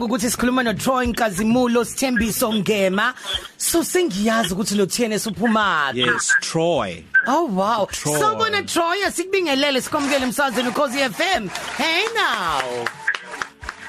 ukuthi sikhuluma no Troy Nkazimulo Sithembiso Ngema so sengiyazi ukuthi lo TNS uphuma Yes, Troy. Oh wow. Troy. Sawubona Troy asikubingelele sikomkele emsazweni uKhosi FM Hey now.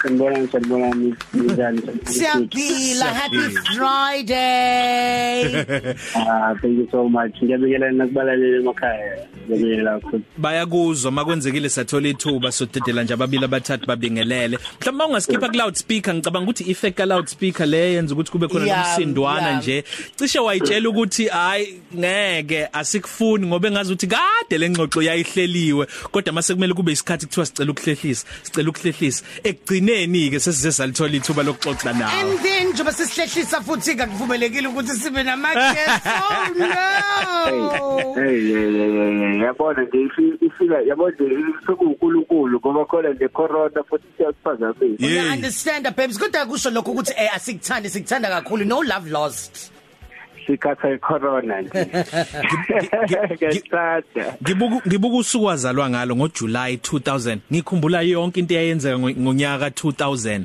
Sanibonani sanibonani njani Siyaphila happy Siyaphila. Friday Ah thank you so much ngiyabingelela nakubalaleli emakhaya ngiyabingelela kakhulu Bayakuzwa makwenzekile sathola ithuba sodedela nje ababili abathathu babingelele. Mhlawumbe ungaskipha ku loudspeaker ngicabanga ukuthi effect ka loudspeaker le yenza ukuthi kube khona Yeah, nomsindwana yeah. nje. Cishe wayitshela ukuthi hayi ngeke asikufuni ngoba engazi ukuthi kade lengxoxo yayihleliwe kodwa mase kumele kube isikhathi kuthiwa sicela ukuhlehlisa, sicela ukuhlehlisa. Ekugcineni ke sesize salithola ithuba lokuxoxa nawe. And then njoba sisihlehlisa futhi akuvumelekile ukuthi sibe nama guests oh no. Hey hey, hey, hey, yabona nje ifi- ifika yabona nje sokunkulunkulu ngoba khona le corona futhi siyasiphazamisa. Yeah. I understand babes? Kodwa kusho lokho ukuthi eh asikuthandi sikuthanda kakhulu. No love lost. Sikhatha icorona nje. Ngesada Ngibuku ngibuka usuku wazalwa ngalo ngoJuly 2000 ngikhumbula yonke into eyenzeka ngo- ngonyaka 2000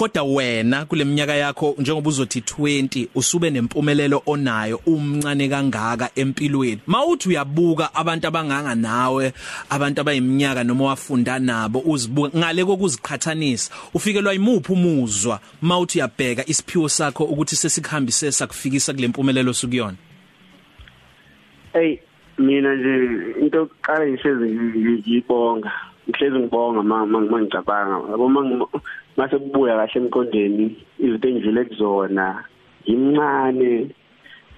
kodwa wena kuleminyaka yakho njengoba uzothi 20 usube nempumelelo onayo umncane kangaka empilweni. Mawuthi uyabuka abantu abanganga nawe abantu abayiminyaka noma wafunda nabo uzibuka ngale kokuziqhathanisa ufikelwa imuphi umuzwa mawuthi uyabheka isiphiwo sakho ukuthi sesikhambise sakufikisa kule mpumelelo sukuyona hey mina nje into yokuqala ngihlezi ngi- ngiyibonga ngihlezi ngibonga ma ma- mangicabanga yabo mase kubuya kahle emqondeni izinto engidlule kuzona imncane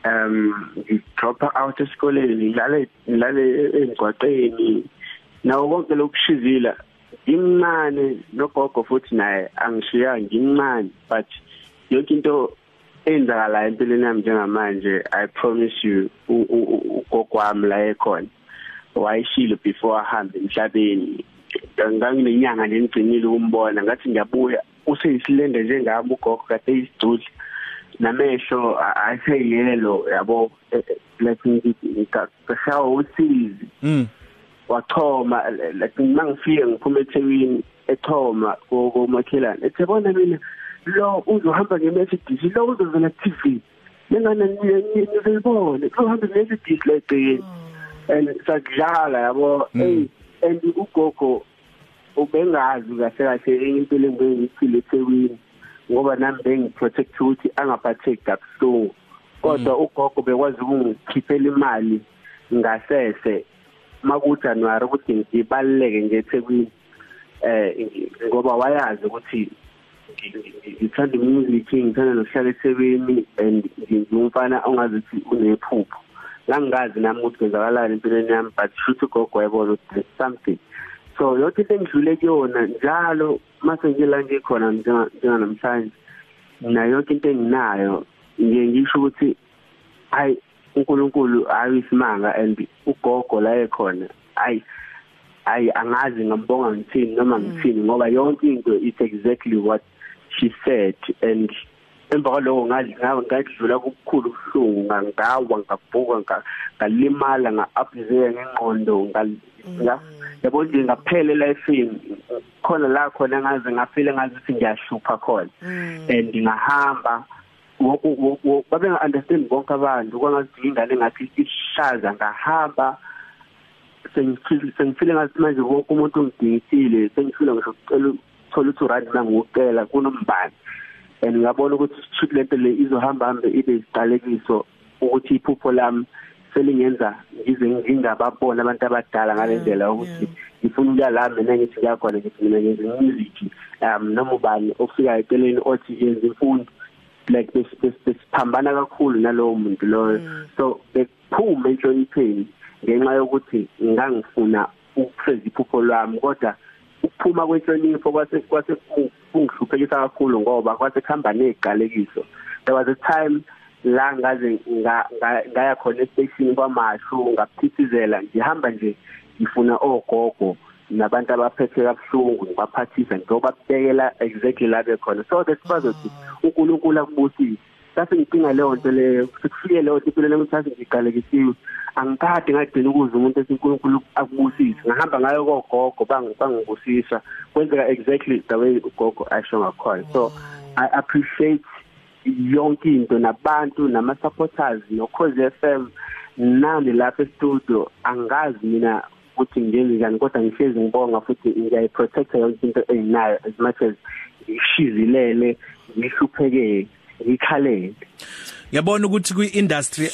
um ngidropa out esikoleni ngilale ngilale emgwaqeni nawo konke lokushizila imncane nogogo futhi naye angishiya ngimncane but yonke into enzakalayo empilweni yami njengamanje i promise you u- u- u- ugogo wami la ekhona wayishilo before ahambe emhlabeni. Nganginenyanga nengcinile ukumbona ngathi ngiyabuya. Useyisilende njengami ugogo kade isidudla namehlo ayiseyelo yabo eh, eh, like ngikashawa usizi. Mm. Wachoma like mangifike ngiphuma eThekwini echoma komakhelane ethebona mina lo uzohamba ngeMercedes lo uzovela TV ngingana ngizibone uzohamba ngeMercedes lecini and sakudlala yabo hey and ugogo ubengazi kahle kahle impilo engiyiphile eThekwini ngoba nami bengiprotect ukuthi angaphatheki kabuhlungu. Kodwa ugogo bekwazi ukungikhiphela imali ngasese makuJanuary ukuthi ngibaleke ngeThekwini eh ngoba wayazi ukuthi ngithanda music ngithanda nokuhlala eThekwini and ngingumfana ongazi ukuthi unephupho. Ngangazi nami ukuthi kwenzakalani empilweni yami but shoot ugogo wayebona ukuthi there's something. So yonke into engidlule kuyona njalo mase ngila ngikhona njenga namhlanje na yonke into enginayo ngiye ngisho ukuthi hayi uNkulunkulu ayisimanga and ugogo la ekhona hayi hayi angazi ngambonga ngithini noma ngithini ngoba yonke into is exactly what she said and emva kwaloko ngathi ngadlula kubukhulu ubuhlungu ngawa ngabhuka ngalimala nga-upzeka ngengqondo yabo nje ngaphela elifini khona la khona ngaze ngafile ngazi ukuthi ngiyahlupha khona. And ngahamba babe nga-understand bonke abantu kwangathi ingane ngathi ishaza ngahamba sengifile ngathi manje wonke umuntu ungidingisile sengifile ngisho ukucela ukuthola ukuthi urandi nangiwucela kunombani. And ngabona ukuthi shoot lento le izohamba hambe ibe isiqalekiso ukuthi iphupho lami selingenza ngize ngingababona abantu abadala ngale ndlela ukuthi ngifuna ukuya la mina ngithi ngiyakhona ngithi mina ngenza music um noma ubani ofika eceleni othi yenza imfundo. Like besiphambana kakhulu nalowo muntu loyo. So bekuphuma enhlonipheni ngenxa yokuthi ngangifuna ukufeza iphupho lwami kodwa ukuphuma kwenhlonipho kwase kwase kungihluphekisa kakhulu ngoba kwase kuhamba neziqalekiso there was a time la ngaze ngaya khona estation kwamashu ngaphithizela ngihamba nje ngifuna ogogo nabantu abaphethe kabuhlungu ngibaphathisa njengoba kubekela exactly la bekhona. So that's why ukuthi uNkulunkulu akubusise. Sase ngidinga leyo nto leyo sekufike leyo nto impilo ukuthi sase ngiqalekisiwe angikade ngadina ukuze umuntu esinkulunkulu akubusise. Ngahamba ngayo kogogo bangibusisa. Kwenzeka exactly the way ugogo asho ngakhona. So i appreciate yonke into nabantu nama supporters no Khosi FM nani lapha e-studio. Angazi mina ukuthi ngenze njani kodwa ngihlezi ngibonga futhi ngiyayiprotecta yonke into enginayo as much as ngishizilele ngihlupheke ngikhalele Yabona ukuthi kwi-industry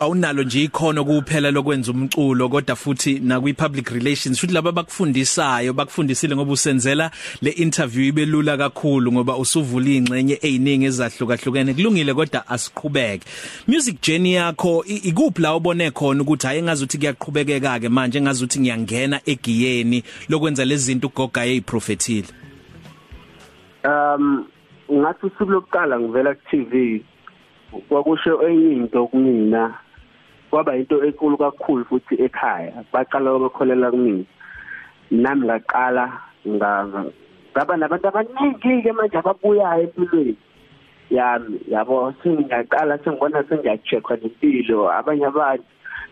awunalo nje ikhono kuphela lokwenza umculo kodwa futhi na kwi-public relations futhi laba bakufundisayo bakufundisile ngoba usenzela le interview ibe lula kakhulu ngoba usuvula ingcenye eziningi ezahlukahlukene. Kulungile kodwa asiqhubeke. Music journey yakho ikuphi la ubone khona ukuthi hayi ngazuthi kuyaqhubekeka ke manje ngazuthi ngiyangena egiyeni lokwenza lezi zinto ugoga eziprofethile um ngathi usuku lokuqala ngivela ku TV kwakusho enye into kumina. Kwaba into enkulu kakhulu futhi ekhaya. Baqala ukukholela kumina. Nami ngaqala ngaba nabantu abaningi ke manje ababuyayo empilweni. Yami yabo sengiyaqala sengibona sengiyacheckwa nempilo abanye abantu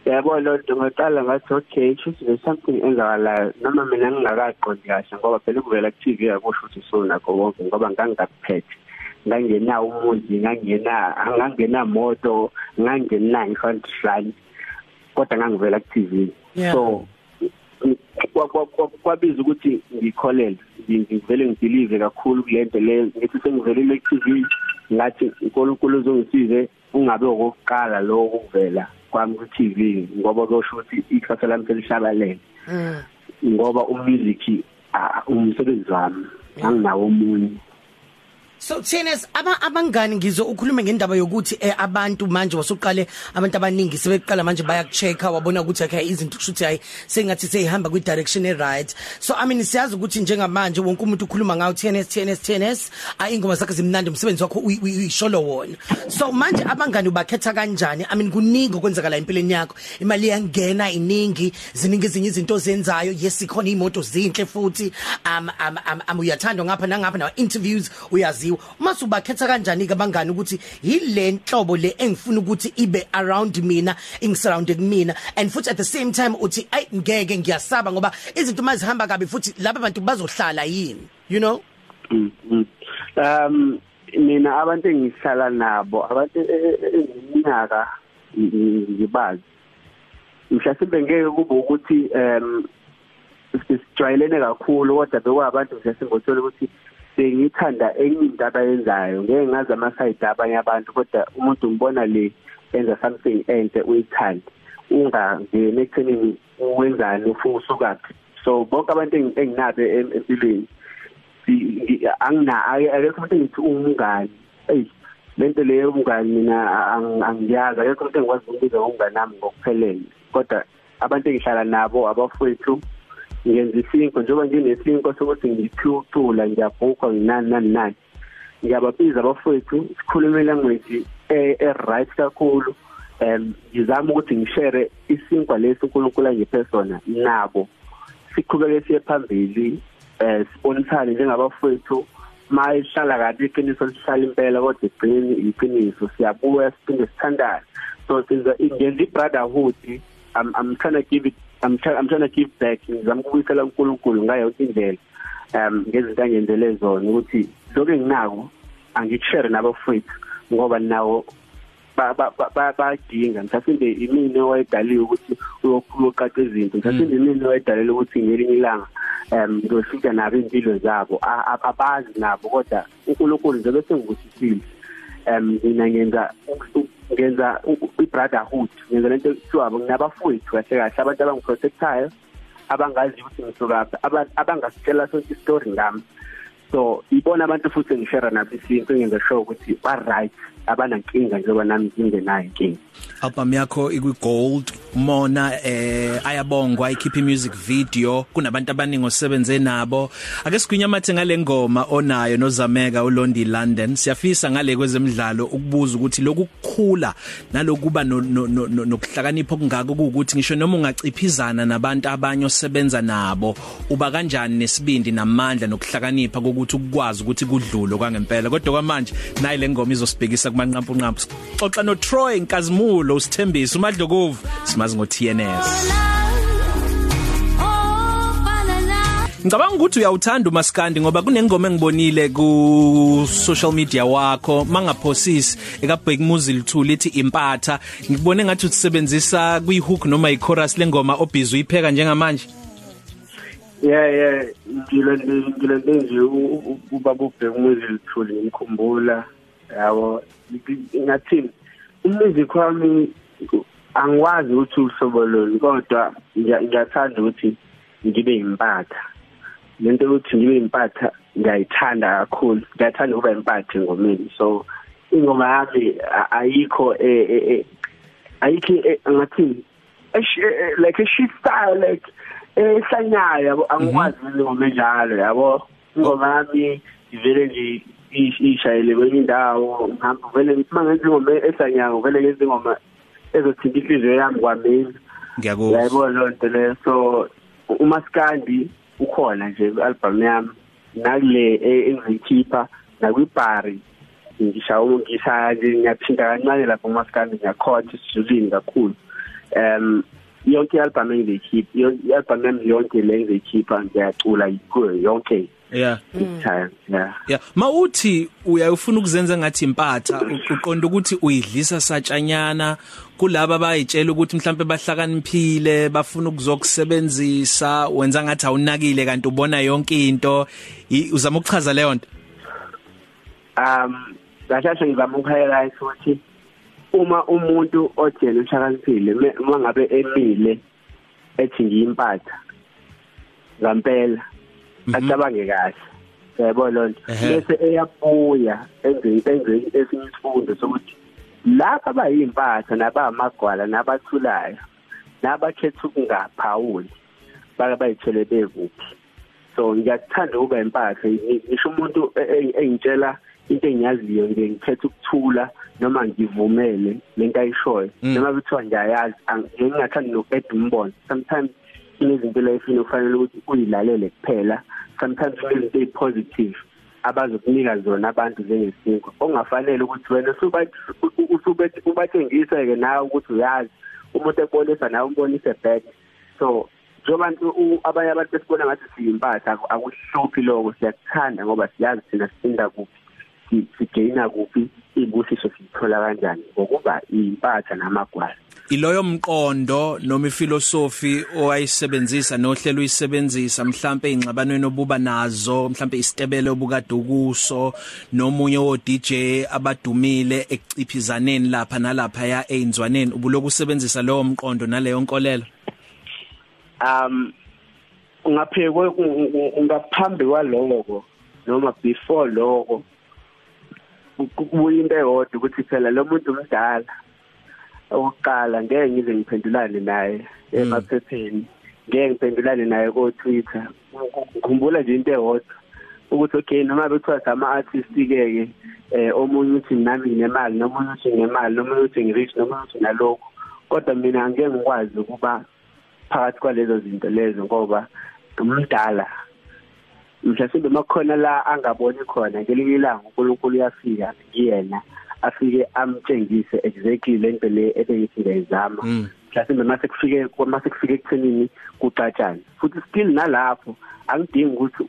yabo lo nto ngaqala ngathi okay shuthi there's something enzakalayo noma mina ngingakaqondi kahle ngoba phela kuvela ku TV akusho ukuthi sonakho konke ngoba ngangingakuphethe ngangena umuzi ngangena angangena moto ngangena ngifantisani kodwa ngangivela ku TV so kwabiza ukuthi ngikholele ngivele ngibelieve kakhulu kulento le ngithi sengivelile ku TV ngathi uNkulunkulu uzongisize ungabe okokuqala lo ukuvela kwami ku TV ngoba kusho ukuthi ikhasa lami selishabalele mm. ngoba umusic umsebenzi wami anginawo omunye So Tienes aba abangani ngizo ukhuluma ngendaba yokuthi eh, abantu manje wasuqale abantu abaningi sebeqala manje bayakuchecka wabona ukuthi okay izinto kushuthi hayi sengathi seyihamba kwi direction e right so i mean siyazi ukuthi njengamanje wonke umuntu ukhuluma ngawo Tienes Tienes Tienes ayingoma zakhe zimnandi umsebenzi wakho uyisholo wona. So manje abangani ubakhetha kanjani? I mean kuningi okwenzakala empilweni yakho. Imali yangena iningi ziningi izinye izinto zenzayo yes ikhona imoto zinhle futhi. Um um uyathandwa ngapha nangapha na interviews uyazi ngaziwa mase ubakhetha kanjani ke abangani ukuthi yile nhlobo le engifuna ukuthi ibe around mina ingisurrounded mina and futhi at the same time uthi ay ngeke ngiyasaba ngoba izinto mazihamba kabi futhi laba bantu bazohlala yini you know? Mm, mm. um mina abantu engihlala nabo abantu enginyaka ngibazi. Mhlasimbe ngeke kube ukuthi um sijwayelene kakhulu kodwa bekwabantu mhlasimbe ukuthi sengithanda enye into abayenzayo. Ngeke ngazi ama-side abanye abantu kodwa umuntu umbona le enza something enhle uyithande. Ungangeni ekuthenini wenzani ufuna usukaphi? So bonke abantu enginabo empilweni angina akekho umuntu engithi umngani eyi lento leyo umngani mina angiyazi. Akekho umuntu engikwazi ukubiza ngomngani nami ngokuphelele. Kodwa abantu engihlala nabo abafowethu ngenza isinko njengoba nginesinko sokuthi ngiphucula ngiyabhukwa nginani nani nani. Ngiyababiza abafowethu sikhulume language e right kakhulu. Em ngizama ukuthi ngishare isinkwa lesi uNkulunkulu angiphe sona nabo. Siqhubeke siye phambili eh sibonisane njengabafowethu. Mayihlala kabi iqiniso lihlala impela kodwa igcini iqiniso. Siyabuya siphinde sithandane. So sinza ingenza ibrotherhood I'm I'm trying to give it I'm trying I'm trying to give back. Ngizama ukubuyisela uNkulunkulu ngayo yonke indlela um ngezinto angenzele zona ukuthi lokho enginako angikushare nabafowethu ngoba nawo badinga mhlawumbe imini owayedaliwe ukuthi uyoqaqa izinto. Mhlawumbe imini owayedalelwe ukuthi ngelinye ilanga um ngiyofika nabo impilo zabo. Abazi nabo kodwa uNkulunkulu njengoba sengivusisile um mina ngenza ngenza i-brotherhood ngenza lento kuthiwa nginabafowethu kahle kahle abantu abangiprotectayo abangazi ukuthi ngisukaphi abangasitshela sonke istory ngami. So ibona abantu futhi ngishare nabo isinto ngenza sure ukuthi ba right abanankinga njengoba nami ngingenayo inkinga. Album yakho ikwi gold mona eh ayabongwa ikhipha music video kunabantu abaningi osebenze nabo. Ake sigwinyamathe ngale ngoma onayo nozameka uLondi London. Siyafisa ngale kwezemidlalo ukubuza ukuthi lokhu kukhula nalokuba nokuhlakanipha okungako ukuthi ngisho noma ungaciphizana nabantu abanye osebenza nabo uba kanjani nesibindi namandla nokuhlakanipha kokuthi ukwazi ukuthi kudlulo kwangempela. Kodwa kwamanje nayi le ngoma izosibhekisa kumanqampu nqampu xoxa no Troy Nkazimulo usithembisa umadlokovu simazi ngo TNS Ngicabanga ukuthi uyawuthanda uMaskandi ngoba kunengoma engibonile ku social media wakho mangaphosisi ekabheki Muzil 2 lithi impatha ngibone ngathi usebenzisa kwi hook noma i chorus lengoma obhizi uyipheka njengamanje Yeah yeah ngilande ngilande nje ubaba ubheki Muzil 2 ngimkhumbula yabo ngathini? Umusic wami angikwazi ukuthi uhlobo lolu kodwa ngiyathanda ukuthi ngibe impatha. Lento ukuthi ngibe impatha ngiyayithanda kakhulu ngiyathanda ukuba impatha ngomini so ingoma yami ayikho ayikho ngathi like a she style like ehlanyayo yabo. Angikwazi ingoma enjalo yabo. Ingoma yami ivele nje ishayele kwenye indawo ngihamba vele mangenza ingoma ehlanyayo vele ngenza ingoma ezothinta inhliziyo yami kwamina. Ngiyakuzwa. Yayibona loo nto leyo. So umaskandi ukhona nje ku-album yami nakule engizikhipha nakwibhari ngishawo ngishaya nje ngiyaphinda kancane lapho umaskandi ngiyakhotha isizulwini kakhulu. Um yonke i-album engizikhipha i-album yami yonke le engizikhipha ngiyacula kuyo yonke. Yeah. Time yeah. Yeah. Mawuthi uyayufuna ukuzenza ngathi impatha uqonda ukuthi uyidlisa satshanyana kulabo abayitshela ukuthi mhlambe bahlakaniphile bafuna ukuzokusebenzisa wenza ngathi awunakile kanti ubona yonke into. Uzama ukuchaza leyo nto? Um ngashashe ngizama ukuhighlight ukuthi uma umuntu ojele uhlakaniphile uma ngabe emile ethi ngiyimpatha ngampela. Acabange kahle. Yabo lonto. Bese eyabuya enze enze esinye isifundo sokuthi lapha abayimpatha nabamagwala nabathulayo nabakhetha ukungaphawuli bake bayithele bekuphi. So ngiyakuthanda ukuba impatha ngisho umuntu engitshela into engiyaziyo nje ngikhetha ukuthula noma ngivumele lento ayishoyo. Noma kuthiwa ngiyayazi ngingathandi nokuqeda umbono sometimes kunezinto lefini ufanele ukuthi uyilalele kuphela sometimes kunezinto ezipositive abazokunika zona abantu njengesinkwa ongafanele ukuthi wena usubethi ubathengise ke nawe ukuthi uyazi. Umuntu ebonisa nawe umbonise back so njengoba abanye abantu besibona ngathi siyimpatha akuhluphi lokho. Siyakuthanda ngoba siyazi thina sisinda kuphi sigaina kuphi ibusiso sithola kanjani ngokuba impatha namagwala iloyo mqondo noma ifilosofi owayisebenzisa nohlelo uyisebenzisa mhlambe ingxabanweni obuba nazo mhlambe isitebele obukade ukuso nomunye wo DJ abadumile ekuciphizaneni lapha nalapha ya einzwaneni ubuloku usebenzisa lowo mqondo naleyo nkolelo? Um ungaphekwe ungaphambi kwaloko noma before lokho kubuya into eyodwa ukuthi phela lo muntu umdala oqala ngeke ngize ngiphendulane naye emaphepheni ngeke ngiphendulane naye ko Twitter ngikhumbula nje into eyodwa ukuthi okay noma bethiwa sama artist ke ke eh omunye uthi nami nginemali nomunye uthi nginemali nomunye uthi ngirich nomunye uthi nalokho kodwa mina angeke ngikwazi ukuba phakathi kwalezo zinto lezo ngoba umdala mhlawumbe makhona la angaboni khona ngelinye ilanga uNkulunkulu uyafika kuyena. Afike amtshengise exactly lento le ebeyithi ngiyizama mhlawumbe mase kufike mase kufike ekuthenini kucatshana futhi still nalapho angidingi ukuthi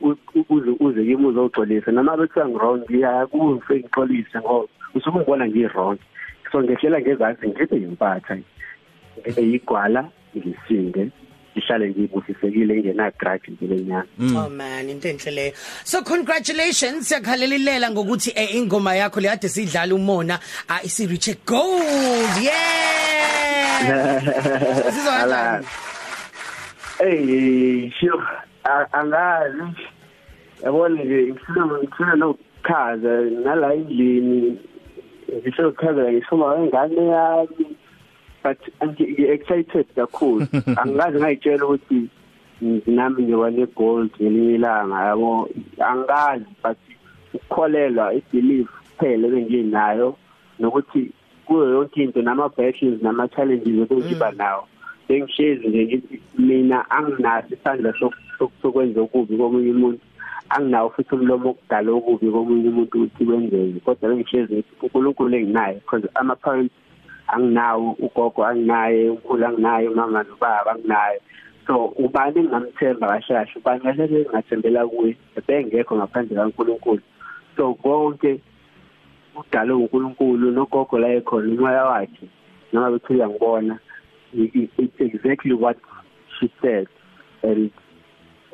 uze uze kimi uzogxolisa noma bethiwa ngirong ngiyakuze ngixolise ngoba usuke ngibona ngirong so ngehlela ngezansi ngibe yimpatha ngibe yigwala ngisinde. Ngihlale ngibusisekile ngena grudge empilweni oh man into enhle leyo. So congratulations siyakhalilela ngokuthi eh, ingoma yakho le kade sidlala umona isi reach gold yeah! Sizwa kanjani? Hey sho angazi. Yabona nje ngifuna ngifuna nokukhaza nala endlini ngisho ukukhaza ngisho ngane yami but ngi excited kakhulu. Angazi ngayitshela ukuthi nami ngiba ne gold ngelinye ilanga yabo angazi but ukukholelwa ibelief phela benginayo nokuthi kuyo yonke into nama battles nama challenges okuyiba nawo bengishezi nje ngithi mina anginaso isandla sokwenza okubi komunye umuntu anginawo futhi umlomo okudala okubi komunye umuntu ukuthi kwenzeke kodwa bengishezi ngithi uNkulunkulu enginaye because ama parents anginawo ugogo anginaye ukhulu anginaye umama nobaba anginaye. So ubani engingamthemba kahle kahle ubani kahle engingathembela kuye ebengekho ngaphandle kaNkulunkulu. So konke udalwe uNkulunkulu nogogo la ekhona umoya wakhe noma bethi uyangibona it's exactly what she said. And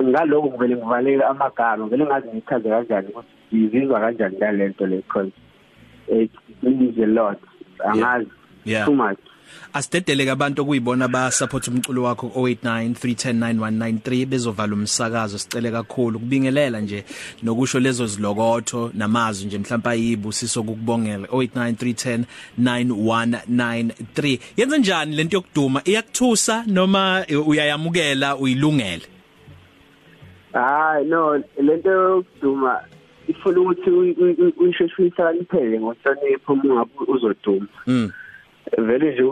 ngaloko ngivele ngivalele amagama ngeke ngazi ngichaze kanjani ukuthi ngizizwa kanjani ngalento le because it means a lot. Angazi. Yeah. too much asidedeleke abantu okuyibona ba support umculo wakho 0893109193 bezovala umsakazo sicele kakhulu kubingelela nje nokusho lezo zilokotho namazwi nje mhlawumbe ayibusiso kukubongela 0893109193 yenze njani lento yokuduma iyakuthusa noma uyayamukela uyilungele hayi no lento yokuduma ifuna ukuthi uyisheshwisa kaniphele ngohlonipho uma ngabe uzoduma mm vele nje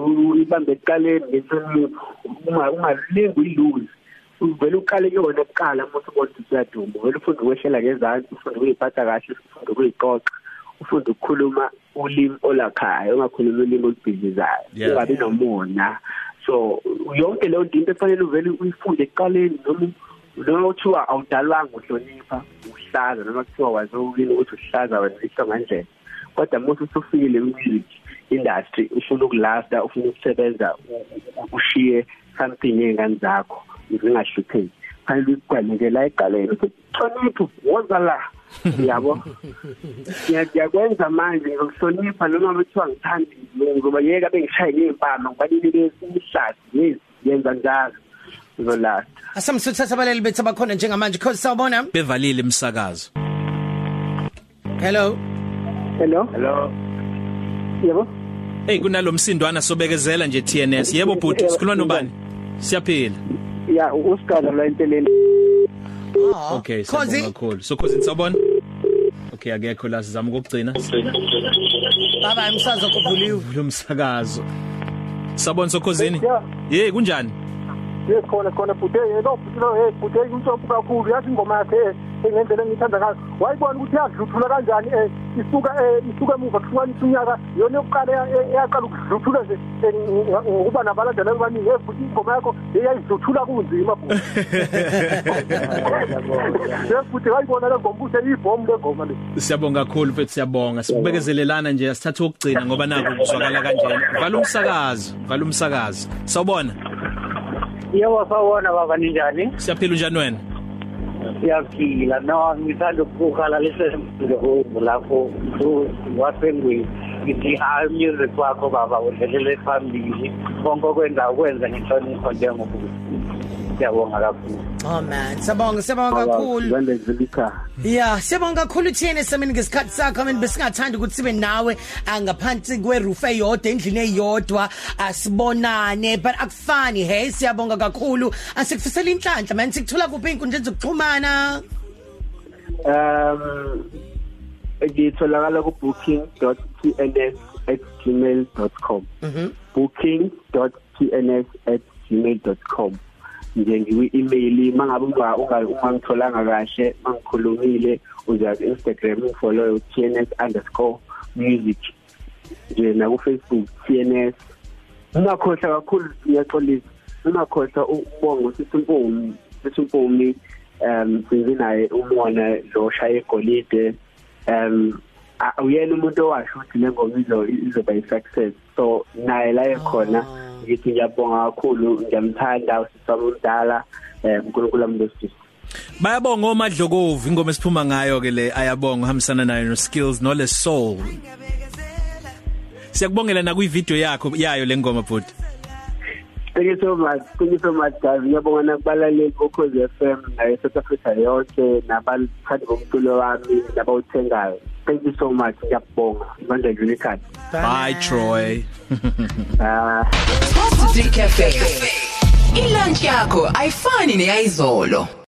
ibambe eqaleni ngenhlonipho uma ungalingi uyiluze uvele uqale kuyona kuqala umuntu kodwa usiyaduma vele ufunde ukwehlela ngezantsi ufunde ukuyiphatha kahle ufunde ukuyiqoqa ufunde ukukhuluma ulimi olakhaya ungakhulumi ulimi olubhizizayo ungabi nomona. So yonke leyo nto into efanele uvele uyifunde ekuqaleni noma noma kuthiwa awudalwanga uhlonipha uhlaza noma kuthiwa wazowini ukuthi uhlaza wena ihlonga ndlela kodwa umuntu usufikile music industry ufuna ukulasta ufuna ukusebenza ushiye something ngengane zakho zingahlupheki fanele ukugwaneke la eqaleni ukuthi hlonipho woza la. Yabo? Ngiyakwenza manje ngokuhlonipha noma bethiwa ngithanda ngoba yeka bengishaye ngempama ngibalile besihlathi yes yenza njalo. Ngizolasta asamsuthatha abaleli bethu abakhona njengamanje cause sawubona. Bevalile umsakazo hello? Hello? Hello? Yebo Hey kunalomsindwana sobekezela nje TNS yebo bhuti sikhuluma nobani? Siyaphila. Ya usigaba la enteleni oh Okay cause siyabonga kakhulu. So cause nisabona Okay akekho la sizama ukugcina. Baba umsazo kuvuliwe lo msakazo Sabona sokhozini? Yeah. Hey kunjani? Yes khona khona bhuti yebo bhuti lo hey bhuti umthombo kakhulu yathi ingoma yakhe engendlela engithanda ngayo wayibona ukuthi yadluthula kanjani eh isuka eh isuka emuva kuhlukanisa unyaka yona yokuqala eyaqala ukudluthula nje ngokuba nabalandela abaningi hey bhuti ingoma yakho eyayidluthula kunzima bhuti yes bhuti wayibona le ngoma ukuthi iyibhomu le ngoma le. Siyabonga kakhulu mfethu siyabonga. Sibekezelelana nje asithathe ukugcina ngoba naku kuzwakala kanjena. Vala umsakazo vala umsakazo. Sawubona. Yebo sawona baba ninjani? Siyaphila unjani wena? Siyaphila. No ngithanda ukukhala lesemfundo lapho wasengweni ngithi hayi music wakho baba udlelele phambili. Konke okwenza ukwenza ngenhlonipho njengobuthi siyabonga kakhulu. Oh man sabonga sabonga kakhulu. Yeah, siyabonga kakhulu thina semini ngesikhathi sakho mina besingathanda ukuthi sibe nawe angaphansi kweroof eyodwa endlini eyodwa asibonane but akufani. Hey siyabonga kakhulu. Asikufisela inhlanhla man. Sikuthola kuphi inkundla zokuxhumana um ngitholakala ku booking.tns@gmail.com mhm. Booking.tns@gmail.com nje ngiwi-email mangabe unga ungangitholanga kahle mangikhulumile uza ku-Instagram ungifollow tns_music nje na ku Facebook tns ungakhohlwa kakhulu ngiyaxolisa ungakhohlwa ukubonga usisimpumi sisimpumi um sinzi naye umona lo shaya egolide um uyena umuntu owasho ukuthi le ngoma izo izoba i-success so naye la ekhona ngithi ngiyabonga kakhulu ngiyamthanda usisaba umdala um uNkulunkulu amlosisi Bayabonga omadlokovu ingoma esiphuma ngayo ke le ayabonga uhambisana nayo no skills no le soul Siyakubongela na kwi video yakho yayo le ngoma bhuti Thank you so much. Thank you so much guys. Ngiyabonga nakubalaleli bokhozi FM nayo South Africa yonke nabathandi bomculo wami nabawuthengayo. Thank you so much. Ngiyabonga. Ibandla unikat bye Troy. Ah Positive Cafe. Ilunch yakho ayifani neyizolo.